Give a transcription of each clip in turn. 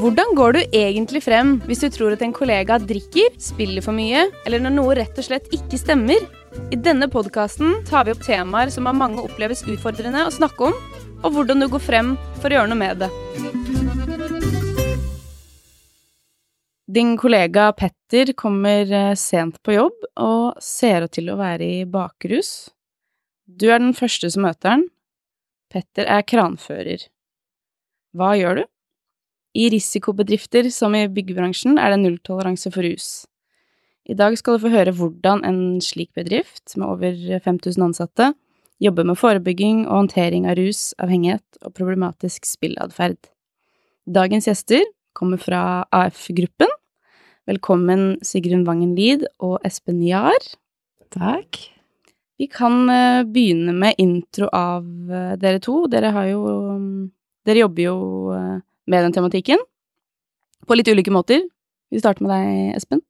Hvordan går du egentlig frem hvis du tror at en kollega drikker, spiller for mye, eller når noe rett og slett ikke stemmer? I denne podkasten tar vi opp temaer som av mange oppleves utfordrende å snakke om, og hvordan du går frem for å gjøre noe med det. Din kollega Petter kommer eh, sent på jobb og ser ut til å være i bakrus. Du er den første som møter han. Petter er kranfører. Hva gjør du? I risikobedrifter som i byggebransjen er det nulltoleranse for rus. I dag skal du få høre hvordan en slik bedrift, med over 5000 ansatte, jobber med forebygging og håndtering av rus, avhengighet og problematisk spilleatferd. Dagens gjester kommer fra AF-gruppen. Velkommen Sigrun Vangen Lid og Espen Jahr. Takk. Vi kan eh, begynne med intro av eh, dere to. Dere har jo Dere jobber jo eh, med den tematikken på litt ulike måter. Vi starter med deg, Espen.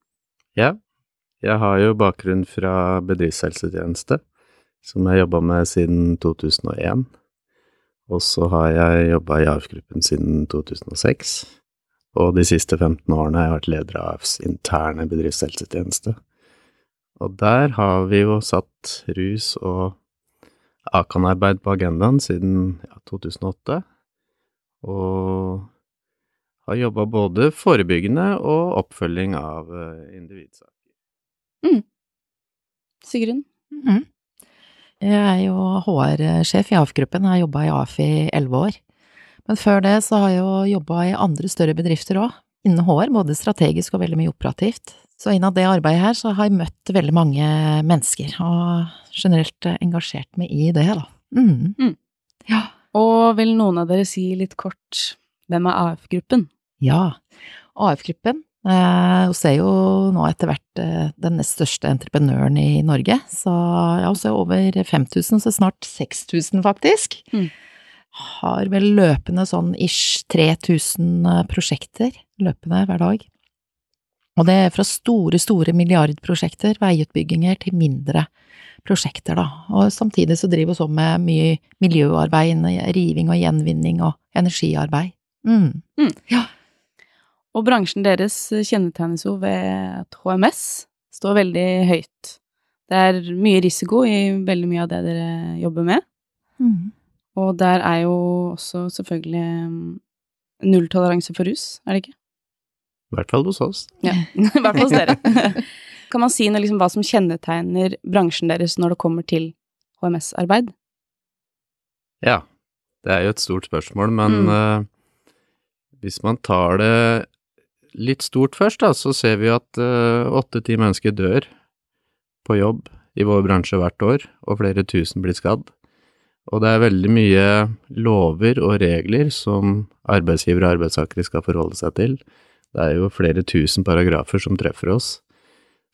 Ja, jeg har jo bakgrunn fra bedriftshelsetjeneste, som jeg jobba med siden 2001. Og så har jeg jobba i AF-gruppen siden 2006. Og de siste 15 årene har jeg vært leder av AFs interne bedriftshelsetjeneste. Og der har vi jo satt rus og Akan-arbeid på agendaen siden ja, 2008. Og har jobba både forebyggende og oppfølging av uh, individsaker. Mm. Sigrun? Mhm. Jeg er jo HR-sjef i AF-gruppen, jeg har jobba i AF i elleve år. Men før det så har jeg jo jobba i andre større bedrifter òg, innen HR, både strategisk og veldig mye operativt. Så innen det arbeidet her så har jeg møtt veldig mange mennesker, og generelt engasjert meg i det, da. Mm. Mm. Ja. Og vil noen av dere si litt kort hvem er AF-gruppen? Ja. AF-gruppen eh, ser er jo nå etter hvert eh, den nest største entreprenøren i Norge. Så ja, hun ser over 5000, så snart 6000 faktisk. Mm. Har vel løpende sånn ish 3000 eh, prosjekter løpende hver dag. Og det er fra store, store milliardprosjekter, veiutbygginger, til mindre prosjekter, da. Og samtidig så driver vi så med mye miljøarbeid, riving og gjenvinning og energiarbeid. Mm. Mm. Ja. Og bransjen deres kjennetegnes jo ved at HMS står veldig høyt. Det er mye risiko i veldig mye av det dere jobber med. Mm. Og der er jo også selvfølgelig mm, nulltoleranse for rus, er det ikke? I hvert fall hos oss. Ja, i hvert fall hos dere. kan man si noe liksom hva som kjennetegner bransjen deres når det kommer til HMS-arbeid? Ja, det er jo et stort spørsmål, men Mm. uh, hvis man tar det litt stort først, da, så ser vi at åtte-ti mennesker dør på jobb i vår bransje hvert år, og flere tusen blir skadd. Og det er veldig mye lover og regler som arbeidsgivere og arbeidstakere skal forholde seg til. Det er jo flere tusen paragrafer som treffer oss.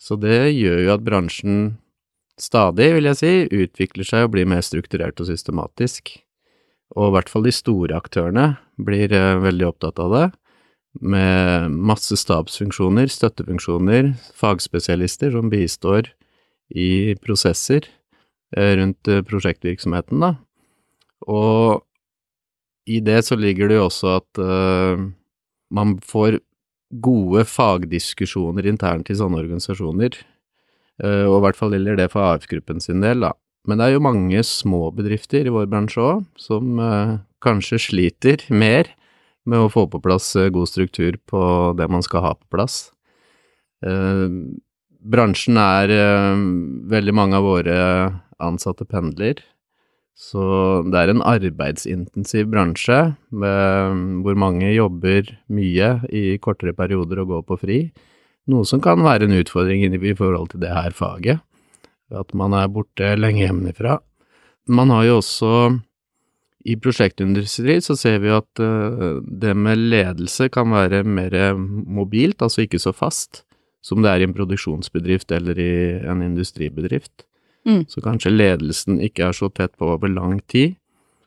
Så det gjør jo at bransjen stadig, vil jeg si, utvikler seg og blir mer strukturert og systematisk. Og i hvert fall de store aktørene blir eh, veldig opptatt av det, med masse stabsfunksjoner, støttefunksjoner, fagspesialister som bistår i prosesser eh, rundt eh, prosjektvirksomheten, da. Og i det så ligger det jo også at uh, man får gode fagdiskusjoner internt i sånne organisasjoner, uh, og i hvert fall gjelder det for AF-gruppen sin del, da. Men det er jo mange små bedrifter i vår bransje òg, som uh, kanskje sliter mer med å få på plass eh, god struktur på det man skal ha på plass. Eh, bransjen er eh, Veldig mange av våre ansatte pendler, så det er en arbeidsintensiv bransje med, hvor mange jobber mye i kortere perioder og går på fri, noe som kan være en utfordring i forhold til det her faget at man er borte lenge hjemmefra. Man har jo også i prosjektindustri så ser vi at eh, det med ledelse kan være mer mobilt, altså ikke så fast, som det er i en produksjonsbedrift eller i en industribedrift. Mm. Så kanskje ledelsen ikke er så tett på over lang tid,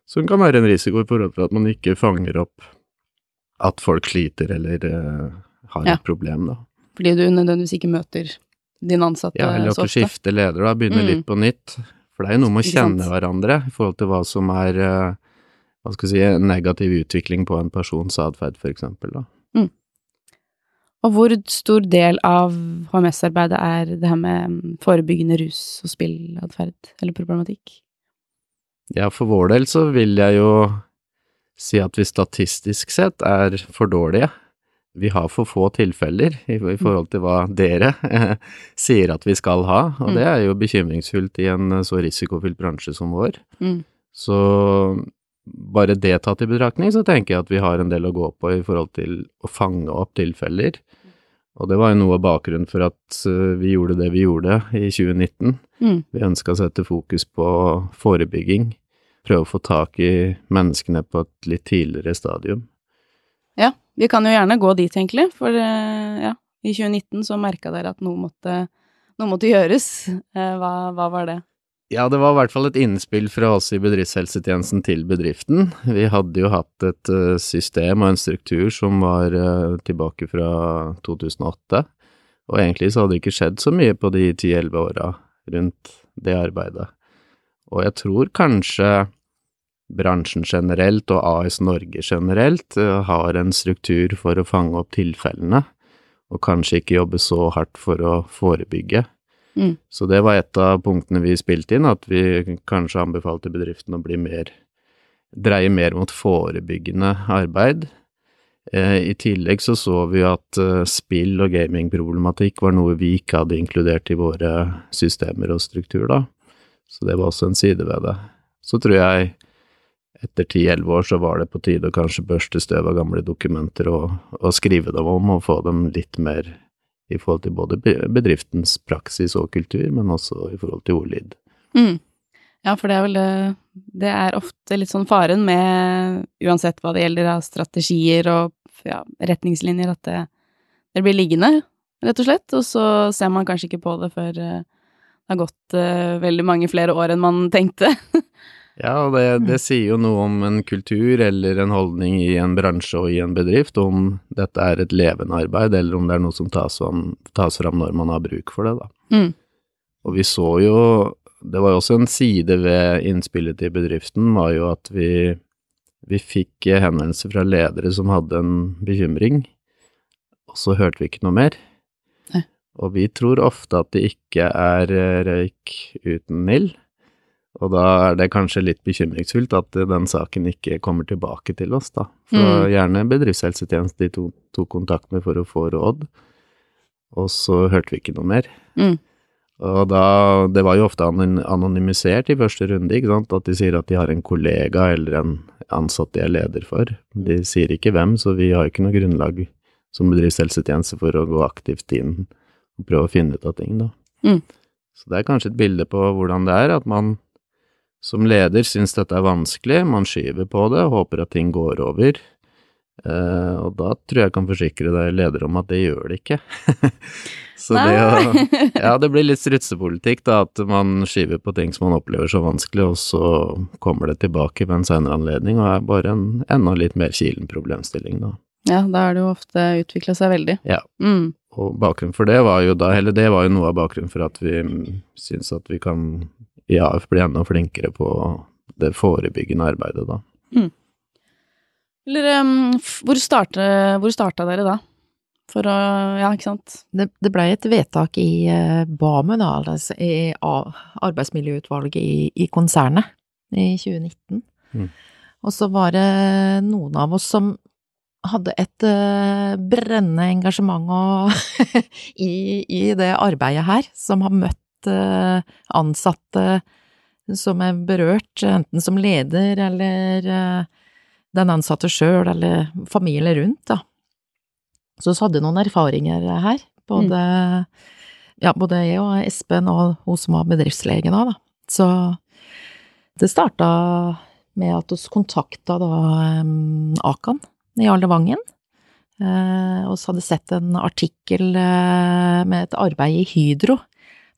som kan være en risiko i forhold til at man ikke fanger opp at folk sliter eller uh, har Ja. et problem, da. Fordi du nødvendigvis ikke møter din ansatte Ja, eller at du skifter leder, da, begynner Mm. litt på nytt. For det er jo noe med å kjenne hverandre i forhold til hva som er eh, hva skal vi si, en negativ utvikling på en persons atferd, for eksempel, da. Og hvor stor del av HMS-arbeidet er det her med mm, forebyggende rus og spillatferd eller problematikk? Ja, for vår del så vil jeg jo si at vi statistisk sett er for dårlige. Vi har for få tilfeller i, i forhold til hva dere eh, sier at vi skal ha, og Mm. det er jo bekymringsfullt i en så risikofylt bransje som vår. Mm. Så bare det tatt i betraktning, så tenker jeg at vi har en del å gå på i forhold til å fange opp tilfeller. Og det var jo noe av bakgrunnen for at eh, vi gjorde det vi gjorde i 2019. Mm. Vi ønska å sette fokus på forebygging, prøve å få tak i menneskene på et litt tidligere stadium. Ja, vi kan jo gjerne gå dit, egentlig, for eh, ja, i 2019 så merka dere at noe måtte, noe måtte gjøres. Eh, Hva, hva var det? Ja, det var i hvert fall et innspill fra oss i bedriftshelsetjenesten til bedriften. Vi hadde jo hatt et eh, system og en struktur som var eh, tilbake fra 2008, og egentlig så hadde det ikke skjedd så mye på de 10-11 åra rundt det arbeidet. Og jeg tror kanskje bransjen generelt og AS Norge generelt eh, har en struktur for å fange opp tilfellene, og kanskje ikke jobbe så hardt for å forebygge. Mm. Så det var et av punktene vi spilte inn, at vi kanskje anbefalte bedriften å bli mer Dreie mer mot forebyggende arbeid. Eh, I tillegg så så vi at eh, spill og gamingproblematikk var noe vi ikke hadde inkludert i våre systemer og struktur, da. Så det var også en side ved det. Så tror jeg etter 10-11 år så var det på tide å kanskje børste støv av gamle dokumenter og, og skrive dem om og få dem litt mer i forhold til både bedriftens praksis og kultur, men også i forhold til ordlyd. Mm. Ja, for det er vel det Det er ofte litt sånn faren med, uansett hva det gjelder av strategier og ja, retningslinjer, at det, det blir liggende, rett og slett, og så ser man kanskje ikke på det før eh, det har gått uh, veldig mange flere år enn man tenkte. Ja, og det, det sier jo noe om en kultur eller en holdning i en bransje og i en bedrift, om dette er et levende arbeid, eller om det er noe som tas, om, tas fram når man har bruk for det, da. Mm. Og vi så jo, det var jo også en side ved innspillet til bedriften, var jo at vi, vi fikk henvendelser fra ledere som hadde en bekymring, og så hørte vi ikke noe mer. Nei. Og vi tror ofte at det ikke er eh, røyk uten ild. Og da er det kanskje litt bekymringsfullt at den saken ikke kommer tilbake til oss, da. For Mm. gjerne bedriftshelsetjeneste de tok to kontakt med for å få råd, og så hørte vi ikke noe mer. Mm. Og da, det var jo ofte anonymisert i første runde, ikke sant, at de sier at de har en kollega eller en ansatt de er leder for. De sier ikke hvem, så vi har ikke noe grunnlag som bedriftshelsetjeneste for å gå aktivt inn og prøve å finne ut av ting, da. Mm. Så det er kanskje et bilde på hvordan det er, at man som leder syns dette er vanskelig, man skyver på det, håper at ting går over. Eh, og da tror jeg jeg kan forsikre deg leder om at det gjør det ikke. Så det å Ja, det blir litt strutsepolitikk, da, at man skyver på ting som man opplever så vanskelig, og så kommer det tilbake ved en senere anledning, og er bare en enda litt mer kilen problemstilling, da. ja, da har det jo ofte utvikla seg veldig. Ja. Mm. Og bakgrunnen for det var jo da, eller det var jo noe av bakgrunnen for at vi mm, syns at vi kan i AF bli enda flinkere på det forebyggende arbeidet, da. Eller um, hvor, starte, hvor starta dere da? For å Ja, ikke sant? Det, det blei et vedtak i uh, BAMU, da, altså i A- arbeidsmiljøutvalget i, i konsernet, i 2019. Mm. Og så var det noen av oss som hadde et uh, brennende engasjement og i, i det arbeidet her, som har møtt eh, ansatte som er berørt, enten som leder eller eh, den ansatte sjøl eller familie rundt, da. Så vi hadde noen erfaringer her, både, ja, både jeg og Espen og hun som var bedriftslege da, da. Så det starta med at vi kontakta da um, Akan i Arlevangen. Eh, og så hadde sett en artikkel eh, med et arbeid i Hydro.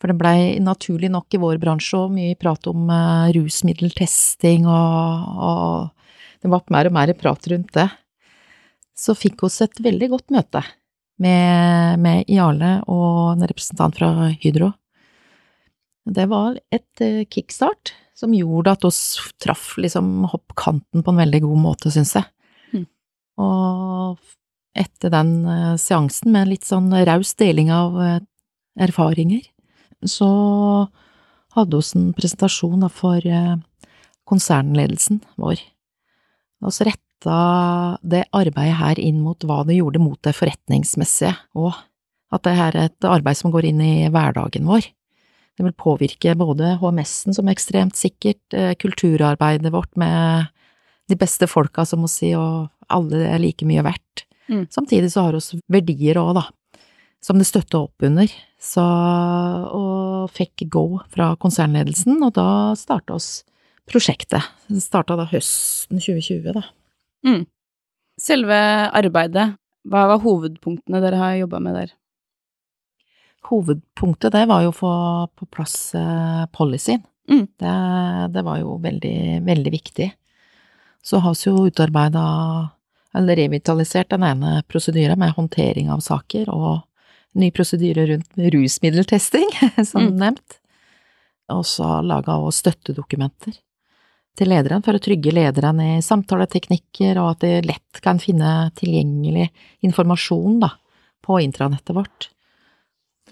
For det blei naturlig nok i vår bransje òg mye prat om uh, rusmiddeltesting og, og det var mer og mer prat rundt det så fikk vi et veldig godt møte med, med Jarle og en representant fra Hydro. Det var et uh, kickstart som gjorde at oss traff liksom hoppkanten på en veldig god måte, syns jeg. Mm. Og etter den uh, seansen, med litt sånn raus deling av erfaringer, så hadde vi en presentasjon for eh, konsernledelsen vår. Og så retta det arbeidet her inn mot hva det gjorde mot det forretningsmessige, og at det her er et arbeid som går inn i hverdagen vår. Det vil påvirke både HMS-en som ekstremt sikkert, eh, kulturarbeidet vårt med de beste folka, som må si, og alle er like mye verdt. Mm. Samtidig så har vi verdier òg, da, som det støtta opp under. Så, og fikk go fra konsernledelsen, og da starta oss prosjektet. Det starta da høsten 2020, da. Mm. Selve arbeidet, hva var hovedpunktene dere har jobba med der? Hovedpunktet det var jo å få på plass eh, policyen. Mm. Det, det var jo veldig, veldig viktig. Så har vi jo utarbeida, eller revitalisert, den ene prosedyren med håndtering av saker, og ny prosedyre rundt rusmiddeltesting, som Mm. nevnt. Og så laga òg støttedokumenter til lederen for å trygge lederen i samtaleteknikker, og at de lett kan finne tilgjengelig informasjon da, på intranettet vårt.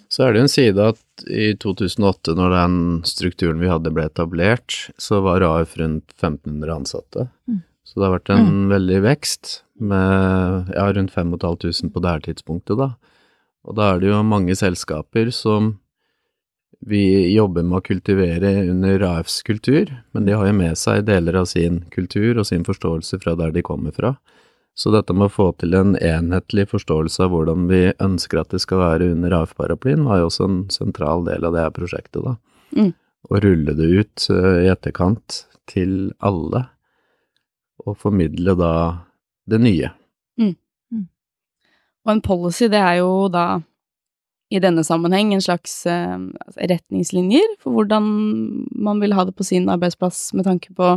Så er det jo en side at i 2008, når den strukturen vi hadde ble etablert, så var AF rundt 1500 ansatte. Mm. Så det har vært en veldig vekst med ja, rundt 5500 på det her tidspunktet, da. Og da er det jo mange selskaper som vi jobber med å kultivere under AFs kultur, men de har jo med seg deler av sin kultur og sin forståelse fra der de kommer fra. Så dette med å få til en enhetlig forståelse av hvordan vi ønsker at det skal være under AF-paraplyen, var jo også en sentral del av det her prosjektet, da. Mm. Å rulle det ut eh, i etterkant til alle, og formidle da det nye. Og en policy, det er jo da i denne sammenheng en slags eh, retningslinjer for hvordan man vil ha det på sin arbeidsplass med tanke på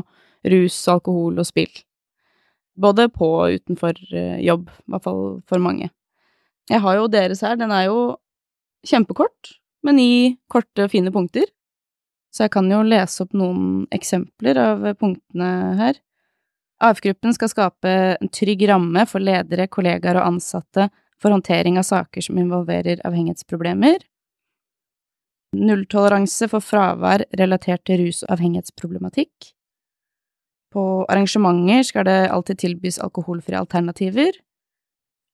rus, alkohol og spill. Både på og utenfor eh, jobb, i hvert fall for mange. Jeg har jo deres her, den er jo kjempekort, men i korte, fine punkter. Så jeg kan jo lese opp noen eksempler av punktene her. AF-gruppen skal skape en trygg ramme for ledere, kollegaer og ansatte for håndtering av saker som involverer avhengighetsproblemer. Nulltoleranse for fravær relatert til rus- og avhengighetsproblematikk. På arrangementer skal det alltid tilbys alkoholfrie alternativer.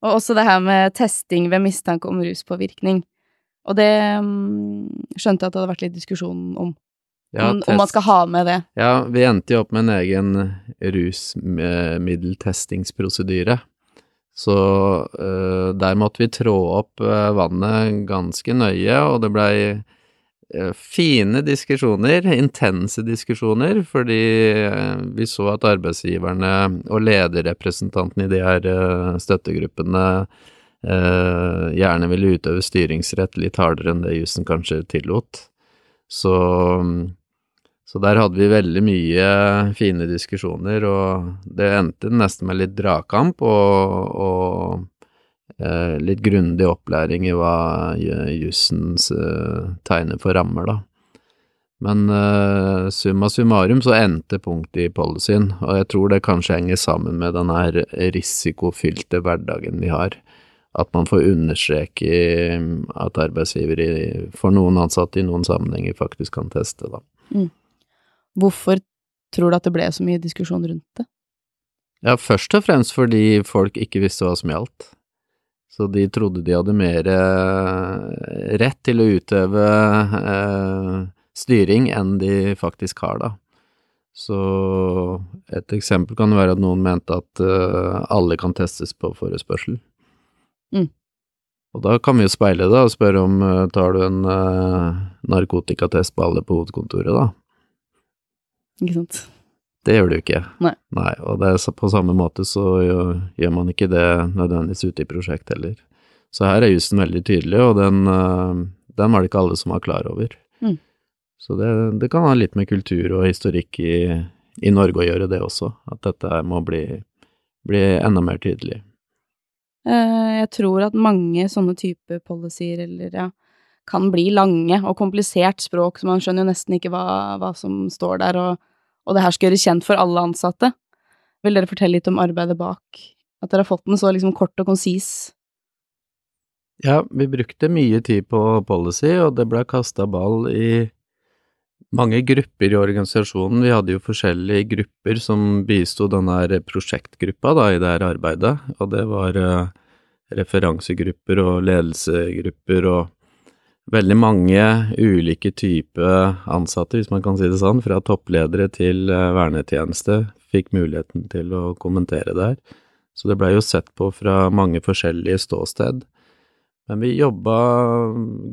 Og også det her med testing ved mistanke om ruspåvirkning. Og det mm, skjønte jeg at det hadde vært litt diskusjon om. Ja, om, om man skal ha med det. Ja, vi endte jo opp med en egen rusmiddeltestingsprosedyre. Så eh, der måtte vi trå opp eh, vannet ganske nøye, og det blei eh, fine diskusjoner, intense diskusjoner, fordi vi så at arbeidsgiverne og lederrepresentantene i de her støttegruppene gjerne ville utøve styringsrett litt hardere enn det jussen kanskje tillot. Så så der hadde vi veldig mye fine diskusjoner, og det endte nesten med litt dragkamp og, og eh, litt grundig opplæring i hva ju- jussens eh, tegner for rammer, da. Men eh, summa summarum så endte punktet i policyen, og jeg tror det kanskje henger sammen med den her risikofylte hverdagen vi har. At man får understreke at arbeidsgiver i- for noen ansatte i noen sammenhenger faktisk kan teste, da. Hvorfor tror du at det ble så mye diskusjon rundt det? Ja, først og fremst fordi folk ikke visste hva som gjaldt. Så de trodde de hadde mer eh, rett til å utøve eh, styring enn de faktisk har, da. Så et eksempel kan være at noen mente at eh, alle kan testes på forespørsel. Mm. Og da kan vi jo speile det og spørre om eh, tar du en eh, narkotikatest på alle på hovedkontoret, da? Ikke sant? Det gjør du ikke. Nei. Nei og på samme måte så gjør, man ikke det nødvendigvis ute i prosjekt heller. Så her er jussen veldig tydelig, og den, øh, den var det ikke alle som var klar over. Mm. Så det, det kan ha litt med kultur og historikk i, i Norge å gjøre, det også. At dette her må bli, bli enda mer tydelig. Eh, Jeg tror at mange sånne type policyer, eller ja, kan bli lange og komplisert språk, så man skjønner jo nesten ikke hva, hva som står der, og, og det her skal gjøres kjent for alle ansatte. Vil dere fortelle litt om arbeidet bak At dere har fått den så liksom kort og konsis. Ja, vi brukte mye tid på policy, og det ble kasta ball i mange grupper i organisasjonen. Vi hadde jo forskjellige grupper som bisto denne prosjektgruppa da, i det her arbeidet, og det var uh, referansegrupper og ledelsegrupper og veldig mange ulike typer ansatte, hvis man kan si det sånn, fra toppledere til eh, vernetjeneste, fikk muligheten til å kommentere der. Så det blei jo sett på fra mange forskjellige ståsted. Men vi jobba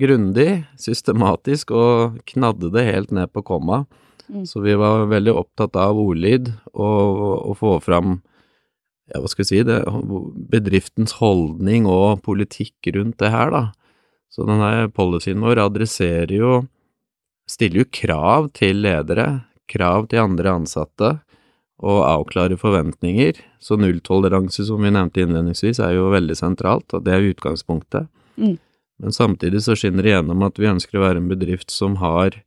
grundig, systematisk, og knadde det helt ned på komma. Mm. Så vi var veldig opptatt av ordlyd og å få fram ja, hva skal vi si, det, bedriftens holdning og politikk rundt det her, da. Så denne policyen vår adresserer jo Stiller jo krav til ledere, krav til andre ansatte, og avklarer forventninger. Så nulltoleranse, som vi nevnte innledningsvis, er jo veldig sentralt, og det er utgangspunktet. Mm. Men samtidig så skinner det gjennom at vi ønsker å være en bedrift som har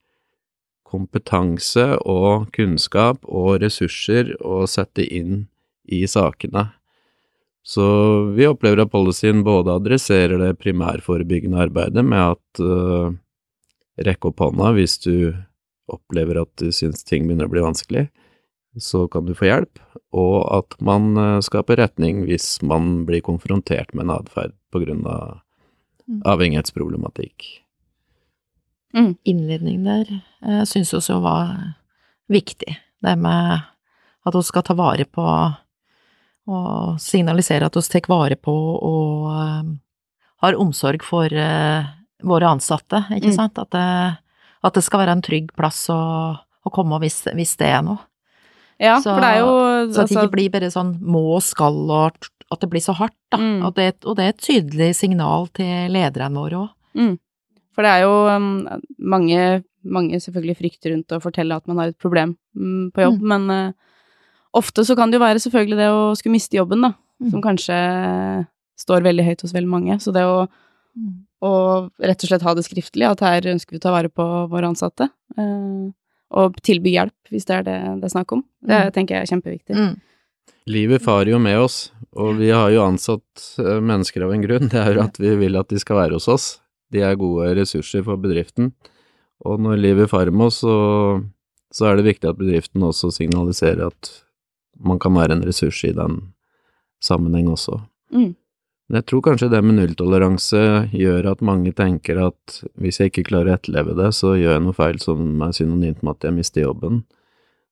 kompetanse og kunnskap og ressurser å sette inn i sakene. Så vi opplever at policyen både adresserer det primærforebyggende arbeidet med at uh, rekke opp hånda hvis du opplever at du syns ting begynner å bli vanskelig, så kan du få hjelp, og at man uh, skaper retning hvis man blir konfrontert med en atferd på grunn av Mm. avhengighetsproblematikk. Mm. Innledningen der eh, syns også var viktig. Det med at vi skal ta vare på og signalisere at vi tar vare på og eh, har omsorg for eh, våre ansatte, ikke Mm. sant? At det, at det skal være en trygg plass å, å komme hvis, hvis det er noe. Ja, Så- for det er jo Så at det altså, ikke blir bare sånn må og skal, og at det blir så hardt, da. Mm. Og, det, og det er et tydelig signal til lederne våre òg. mm. For det er jo um, mange, mange selvfølgelig frykter rundt å fortelle at man har et problem mm, på jobb, men uh, ofte så kan det jo være selvfølgelig det å skulle miste jobben, da, Mm. som kanskje står veldig høyt hos veldig mange. Så det å, å rett og slett ha det skriftlig, at her ønsker vi å ta vare på våre ansatte, eh, og tilby hjelp hvis det er det det er snakk om, det Mm. tenker jeg er kjempeviktig. Mm. Livet farer jo med oss, og vi har jo ansatt eh, mennesker av en grunn. Det er jo at vi vil at de skal være hos oss. De er gode ressurser for bedriften. Og når livet farer med oss, så, så er det viktig at bedriften også signaliserer at man kan være en ressurs i den sammenheng også. Mm. Men jeg tror kanskje det med nulltoleranse gjør at mange tenker at hvis jeg ikke klarer å etterleve det, så gjør jeg noe feil som er synonymt med at jeg mister jobben,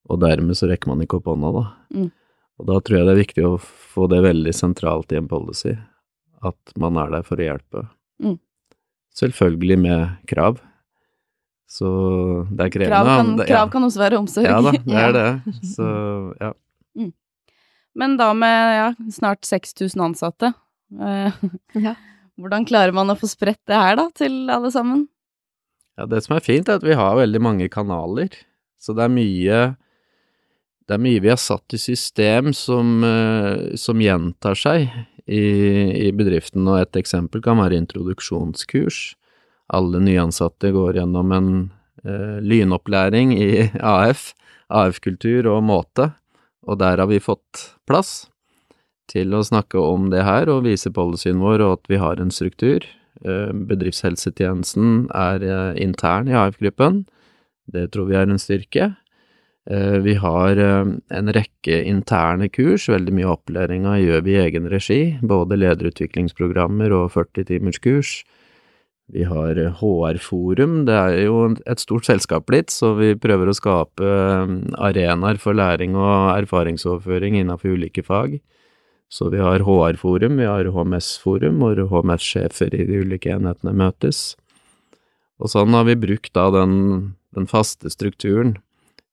og dermed så rekker man ikke opp hånda, da. Mm. Og da tror jeg det er viktig å få det veldig sentralt i en policy, at man er der for å hjelpe. Mm. Selvfølgelig med krav. Så det er krevende. Krav, kan, krav kan også være omsorg. Ja da, det er det. Så ja. Men da med ja, snart 6000 ansatte, eh, Ja. hvordan klarer man å få spredt det her da, til alle sammen? Ja, det som er fint, er at vi har veldig mange kanaler. Så det er mye Det er mye vi har satt i system som, eh, som gjentar seg i, i bedriften, og et eksempel kan være introduksjonskurs. Alle nyansatte går gjennom en eh, lynopplæring i AF, AF-kultur og måte, og der har vi fått plass til å snakke om det her og vise policyen vår og at vi har en struktur. Eh, Bedriftshelsetjenesten er eh, intern i AF-gruppen. Det tror vi er en styrke. Eh, Vi har en rekke interne kurs, veldig mye av opplæringa gjør vi i egen regi, både lederutviklingsprogrammer og 40-timerskurs. Vi har eh, HR-forum, det er jo et stort selskap blitt, så vi prøver å skape eh, arenaer for læring og erfaringsoverføring innenfor ulike fag. Så vi har HR-forum, vi har HMS-forum, hvor HMS-sjefer i de ulike enhetene møtes. Og sånn har vi brukt da den, den faste strukturen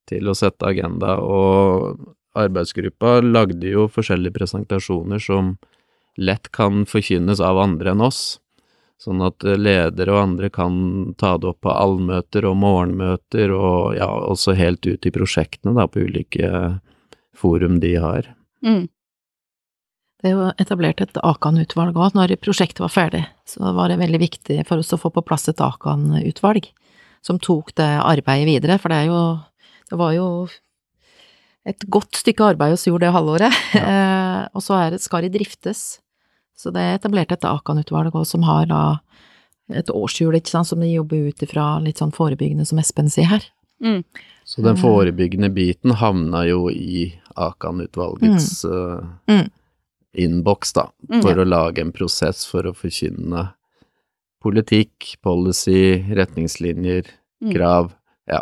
til å sette agenda, og arbeidsgruppa lagde jo forskjellige presentasjoner som lett kan forkynnes av andre enn oss, sånn at ledere og andre kan ta det opp på allmøter og morgenmøter, og ja, også helt ut i prosjektene da, på ulike forum de har. Mm. Det er jo etablert et Akan-utvalg òg. Når prosjektet var ferdig, så var det veldig viktig for oss å få på plass et Akan-utvalg som tok det arbeidet videre, for det er jo Det var jo et godt stykke arbeid vi gjorde det halvåret. Ja. og så er det, skal det driftes. Så det er etablert et Akan-utvalg som har da et årshjul, som de jobber ut ifra litt sånn forebyggende, som Espen sier her. Mm. Så den forebyggende biten havna jo i Akan-utvalgets uh, Mm. innboks, da, Mm, for å lage en prosess for å forkynne politikk, policy, retningslinjer, Mm. krav, ja.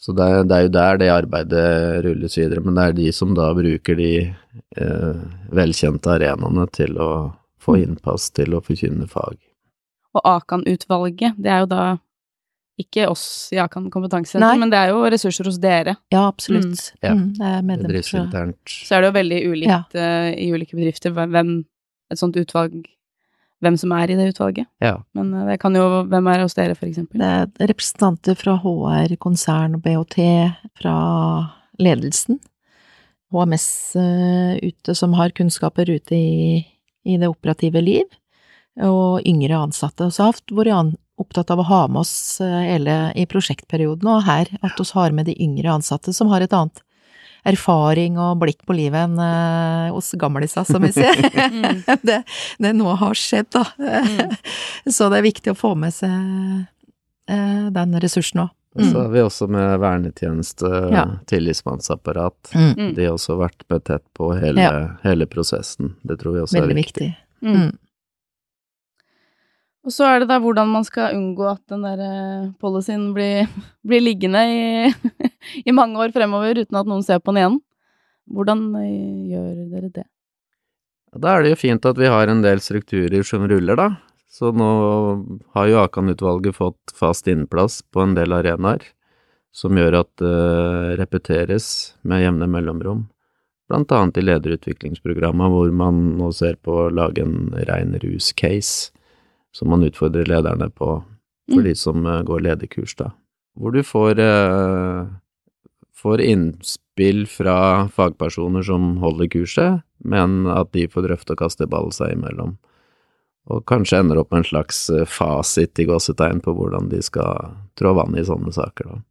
Så det er, det er jo der det arbeidet rulles videre, men det er de som da bruker de eh, velkjente arenaene til å få Mm. innpass til å forkynne fag. Og Akan-utvalget, det er jo da ikke oss i Akan kompetansesenter, men det er jo ressurser hos dere. Ja, absolutt. Ja. Mm, det er medlemmer Bedriftsinternt. Så er det jo veldig ulikt eh, i ulike bedrifter hvem et sånt utvalg Hvem som er i det utvalget. Ja. Men eh, det kan jo Hvem er hos dere, eksempel? Det er representanter fra HR, konsern og BHT, fra ledelsen. HMS eh, ute som har kunnskaper ute i, i det operative liv, og yngre ansatte. Og så har vi vært opptatt av å ha med oss eh, hele i prosjektperioden, og her at vi har med de yngre ansatte som har et annet erfaring og blikk på livet enn eh, oss gamlisa, som vi sier. Mm. det, det nå har skjedd, da. Mm. Så det er viktig å få med seg eh, den ressursen òg. Mm. så har vi også med vernetjeneste, Ja. tillitsmannsapparat. Mm. Mm. De har også vært med tett på hele, Ja. hele prosessen. Det tror vi også Veldig er viktig. viktig. Og så er det da hvordan man skal unngå at den der eh, policyen blir, blir liggende i, i mange år fremover uten at noen ser på den igjen. Hvordan eh, gjør dere det? Da er det jo fint at vi har en del strukturer som ruller, da. Så nå har jo Akan-utvalget fått fast innplass på en del arenaer, som gjør at det repeteres med jevne mellomrom. Blant annet i lederutviklingsprogrammet, hvor man nå ser på å lage en rein rus-case, som man utfordrer lederne på for Mm. de som eh, går lederkurs, da. Hvor du får, eh, får innspill fra fagpersoner som holder kurset, men at de får drøfte og kaste ball seg imellom. Og kanskje ender opp med en slags eh, fasit i gåsetegn på hvordan de skal trå vann i sånne saker, da.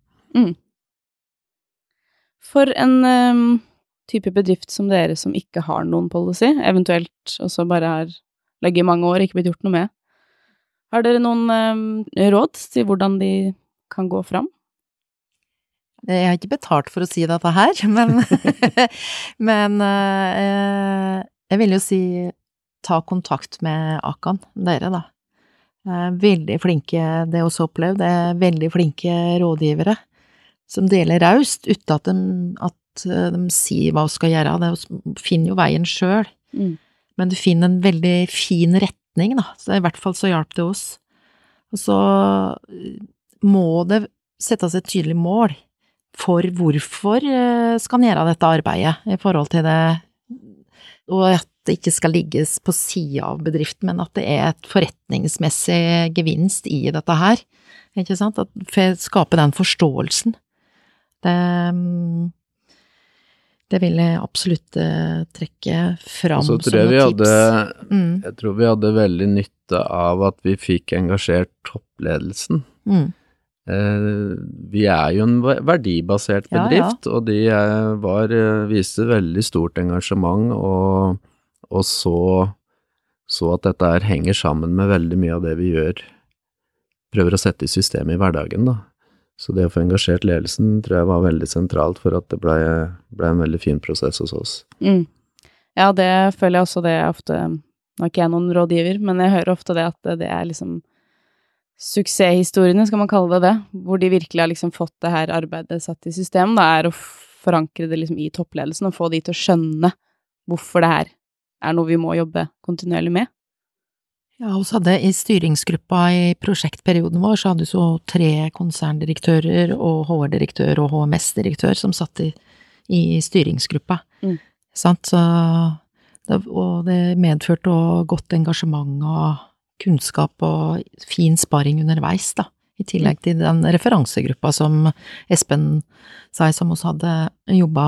For en um, type bedrift som dere som ikke har noen policy, eventuelt også bare har ligget i mange år og ikke blitt gjort noe med, har dere noen eh, råd til hvordan de kan gå fram? Jeg har ikke betalt for å si dette her, men, men eh, jeg vil jo si ta kontakt med Akan, dere da. Eh, Veldig flinke, det også opplevd, det er veldig flinke rådgivere som deler raust uten at de, at eh, de sier hva de skal gjøre, de finner jo veien sjøl. Mm. Men du finner en veldig fin retning, da. Så i hvert fall så hjalp det oss. Og så eh, må det settes et tydelig mål for hvorfor eh, skal en gjøre dette arbeidet i forhold til det, og at det ikke skal ligges på sida av bedriften, men at det er et forretningsmessig gevinst i dette her. Ikke sant? At skape den forståelsen. Det, mm, det vil jeg absolutt eh, trekke fram Og så som tror jeg vi noen tips. Mm, Jeg tror vi hadde veldig nytte av at vi fikk engasjert toppledelsen. mm, Eh, Vi er jo en verdibasert verdibasert Ja, ja. bedrift, og de eh, var, viste veldig stort engasjement og, og så, så at dette her henger sammen med veldig mye av det vi gjør. Prøver å sette i systemet i hverdagen, da. Så det å få engasjert ledelsen tror jeg var veldig sentralt for at det ble, ble en veldig fin prosess hos oss. Mm. Ja, det føler jeg også det er ofte Nå er ikke jeg noen rådgiver, men jeg hører ofte det at det er liksom suksesshistoriene, skal man kalle det det, hvor de virkelig har liksom fått det her arbeidet satt i system, da er å forankre det liksom i toppledelsen og få de til å skjønne hvorfor det her er noe vi må jobbe kontinuerlig med. Ja, vi hadde i styringsgruppa i prosjektperioden vår, så hadde vi så tre konserndirektører og HR-direktør og HMS-direktør som satt i, i styringsgruppa. Mm. Sant, så det, og det medførte òg godt engasjement og kunnskap og fin sparring underveis, da. I tillegg til den referansegruppa som Espen sa, som vi hadde jobba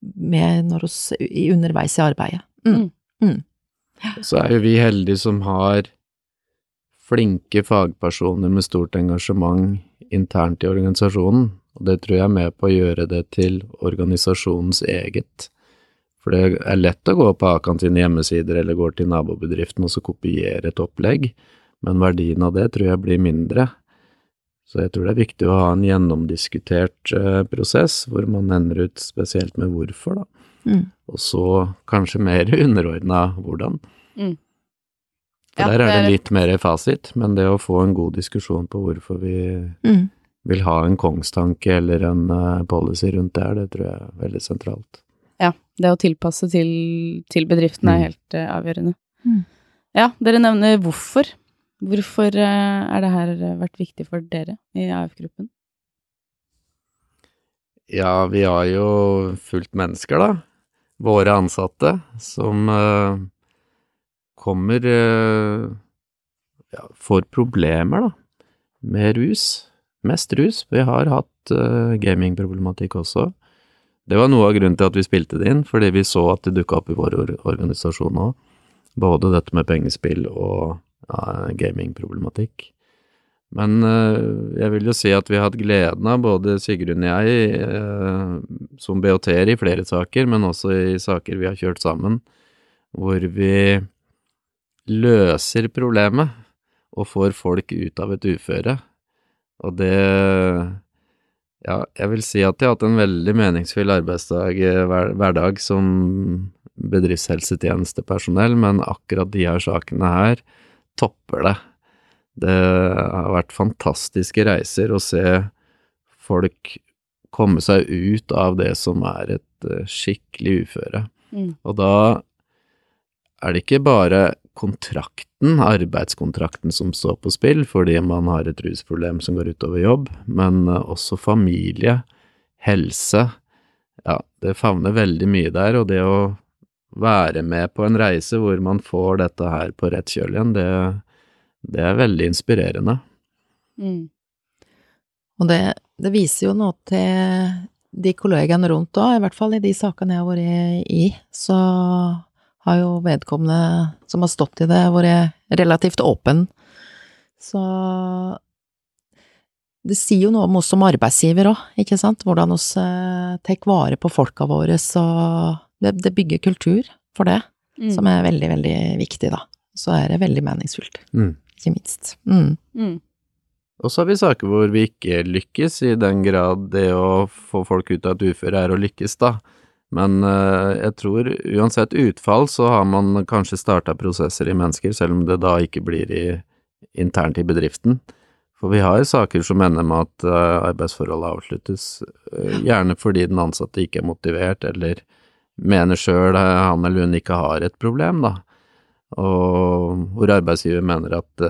med når oss, underveis i arbeidet. Mm. Mm. Så er jo vi heldige som har flinke fagpersoner med stort engasjement internt i organisasjonen, Og det tror jeg er med på å gjøre det til organisasjonens eget. For det er lett å gå på Akan sine hjemmesider eller går til nabobedriften og så kopiere et opplegg, men verdien av det tror jeg blir mindre. Så jeg tror det er viktig å ha en gjennomdiskutert eh, prosess, hvor man ender ut spesielt med hvorfor, da. Mm. Og så kanskje mer underordna hvordan. Mm. For Ja, der er det litt mer fasit, men det å få en god diskusjon på hvorfor vi Mm. vil ha en kongstanke eller en eh, policy rundt det her, det tror jeg er veldig sentralt. Ja, det å tilpasse til, til bedriften er Mm. helt uh, avgjørende. Mm. Ja, dere nevner hvorfor. Hvorfor uh, er det her vært viktig for dere i AF-gruppen? Ja, vi har jo fulgt mennesker, da. Våre ansatte, som eh, kommer eh, ja, får problemer, da, med rus. Mest rus. Vi har hatt eh, gamingproblematikk også. Det var noe av grunnen til at vi spilte det inn, fordi vi så at det dukka opp i vår organisasjon òg. Både dette med pengespill og ja, gamingproblematikk. Men eh, jeg vil jo si at vi har hatt gleden av, både Sigrun og jeg, som BOT-er i flere saker, men også i saker vi har kjørt sammen, hvor vi løser problemet og får folk ut av et uføre. Og det Ja, jeg vil si at jeg har hatt en veldig meningsfull arbeidsdag, eh, hver, hverdag som bedriftshelsetjenestepersonell, men akkurat de her sakene her topper det. Det har vært fantastiske reiser å se folk komme seg ut av det som er et eh, skikkelig uføre. Mm. Og da er det ikke bare kontrakten, arbeidskontrakten, som står på spill fordi man har et rusproblem som går utover jobb, men eh, også familie, helse. Ja, det favner veldig mye der, og det å være med på en reise hvor man får dette her på rett kjøl igjen, det, det er veldig inspirerende. Mm. Og det, det viser jo noe til de kollegaene rundt òg, i hvert fall i de sakene jeg har vært i, så har jo vedkommende som har stått i det, vært relativt åpen. Så det sier jo noe om oss som arbeidsgiver òg, ikke sant, hvordan oss eh, tar vare på folka våre, så det, det bygger kultur for det, Mm. som er veldig, veldig viktig, da. Så er det veldig meningsfullt, Mm. ikke minst. Mm. Mm. Og så har vi saker hvor vi ikke lykkes, i den grad det å få folk ut av et uføre er å lykkes, da. Men eh, jeg tror uansett utfall så har man kanskje starta prosesser i mennesker, selv om det da ikke blir i, internt i bedriften. For vi har saker som ender med at eh, arbeidsforholdet avsluttes, eh, gjerne fordi den ansatte ikke er motivert, eller mener sjøl han eller hun ikke har et problem, da. Og hvor arbeidsgiver mener at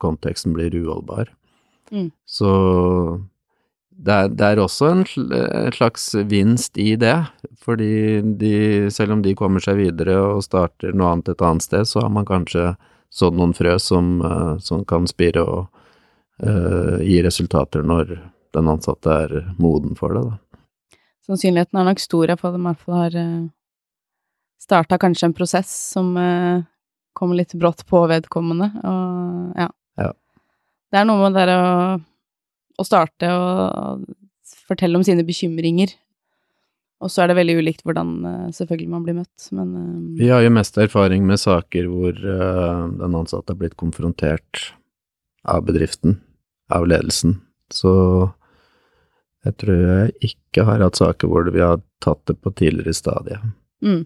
konteksten blir uholdbar. Mm. Så det er, det er også en slags vinst i det, fordi de, selv om de kommer seg videre og starter noe annet et annet sted, så har man kanskje sådd noen frø som, eh, som kan spire og uh, gi resultater når den ansatte er moden for det, da. Sannsynligheten er nok stor for at de i hvert fall har starta kanskje en prosess som uh, kommer litt brått på vedkommende, og ja. Ja. Det er noe med det der å, å starte og fortelle om sine bekymringer, og så er det veldig ulikt hvordan uh, selvfølgelig man blir møtt, men uh, Vi har jo mest erfaring med saker hvor eh, den ansatte har blitt konfrontert av bedriften, av ledelsen, så jeg tror jeg ikke har hatt saker hvor vi har tatt det på tidligere stadie. mm,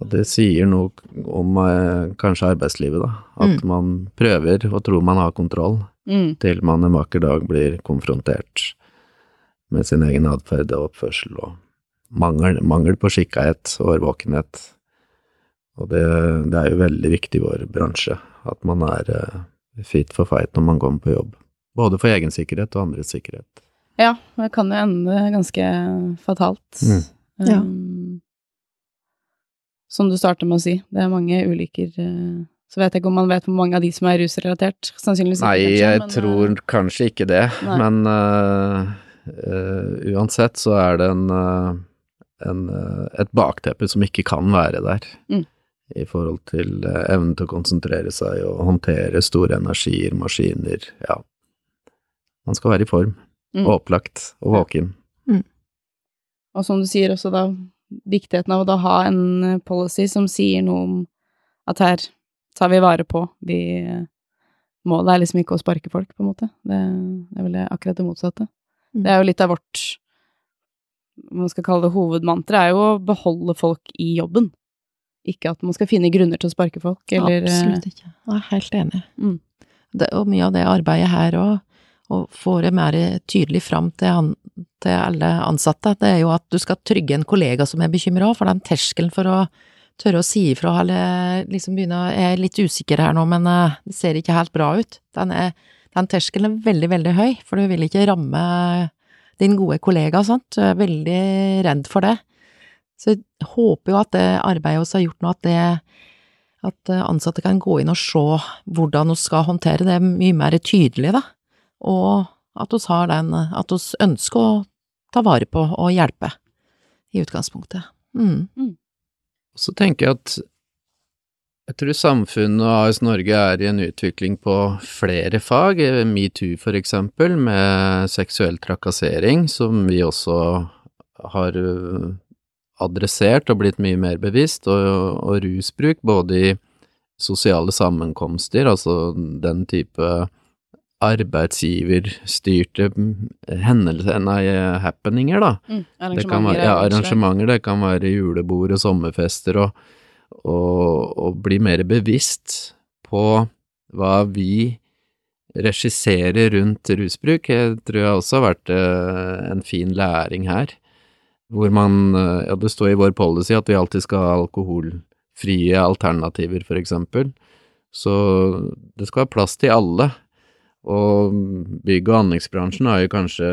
Og det sier noe om eh, kanskje arbeidslivet, da. At man prøver og tror man har kontroll, mm, til man en vakker dag blir konfrontert med sin egen atferd og oppførsel og mangel, mangel på skikkethet og årvåkenhet. Og det, det er jo veldig viktig i vår bransje at man er eh, fit for fight når man kommer på jobb. Både for egen sikkerhet og andres sikkerhet. Ja, det kan jo ende ganske fatalt. Mm. Ja. Um, som du starter med å si, det er mange ulykker eh, Så vet jeg ikke om man vet hvor mange av de som er rusrelatert. Sannsynligvis ikke. Nei, jeg men, tror uh, kanskje ikke det, Nei. men uh, uh, uansett så er det en, en, et bakteppe som ikke kan være der. Mm. I forhold til evnen til å konsentrere seg og håndtere store energier, maskiner, ja. Man skal være i form. Mm. opplagt og våken. Og som du sier også da, viktigheten av å da ha en policy som sier noe om at her tar vi vare på, vi Målet er liksom ikke å sparke folk, på en måte. Det, det er vel akkurat det motsatte. Mm. Det er jo litt av vårt man skal kalle det hovedmantra, er jo å beholde folk i jobben. Ikke at man skal finne grunner til å sparke folk, eller eh, Absolutt ikke. Jeg er helt enig. Mm. Det, og mye av det arbeidet her òg, å få det mer tydelig fram til, an, til alle ansatte, det er jo at du skal trygge en kollega som er bekymra, for den terskelen for å tørre å si ifra, eller liksom begynne å Jeg er litt usikker her nå, men eh, det ser ikke helt bra ut. Den, er, den terskelen er veldig, veldig høy, for du vil ikke ramme din gode kollega, sant. Du er veldig redd for det. Så jeg håper jo at det arbeidet vi har gjort nå, at det at eh, ansatte kan gå inn og se hvordan vi skal håndtere det mye mer tydelig, da. Og at vi har den, at vi ønsker å ta vare på og hjelpe, i utgangspunktet. Mm. Så tenker jeg at jeg tror samfunnet og AS Norge er i en utvikling på flere fag, metoo for eksempel, med seksuell trakassering, som vi også har øh, adressert og blitt mye mer bevisst, og, og rusbruk, både i sosiale sammenkomster, altså den type arbeidsgiverstyrte hendelser, nei, happeninger, da. mm, Det kan være, ja, arrangementer, det kan være julebord og sommerfester, og, og, og bli mer bevisst på hva vi regisserer rundt rusbruk. Jeg tror jeg også har vært eh, en fin læring her, hvor man, eh, ja det står i vår policy at vi alltid skal ha alkoholfrie alternativer, for eksempel. Så det skal være plass til alle. Og bygg- og anleggsbransjen har jo kanskje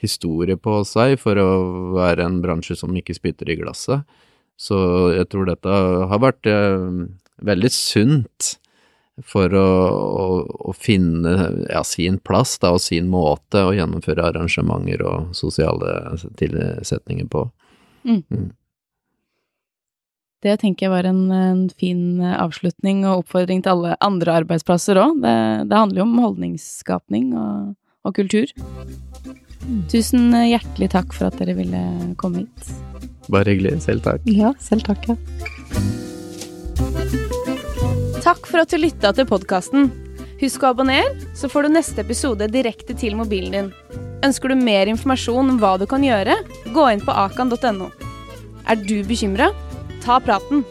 historie på seg for å være en bransje som ikke spytter i glasset. Så jeg tror dette har vært eh, veldig sunt for å, å, å finne ja, sin plass da, og sin måte å gjennomføre arrangementer og sosiale tilsetninger på. Det tenker jeg var en, en fin eh, avslutning og oppfordring til alle andre arbeidsplasser òg. Det, det handler jo om holdningsskapning og, og kultur. Tusen hjertelig takk for at dere ville komme hit. Bare hyggelig. Selv takk. Ja, selv takk. Ja. Takk for at du lytta til podkasten. Husk å abonnere, så får du neste episode direkte til mobilen din. Ønsker du mer informasjon om hva du kan gjøre, gå inn på akan.no. Er du bekymra? Ta praten.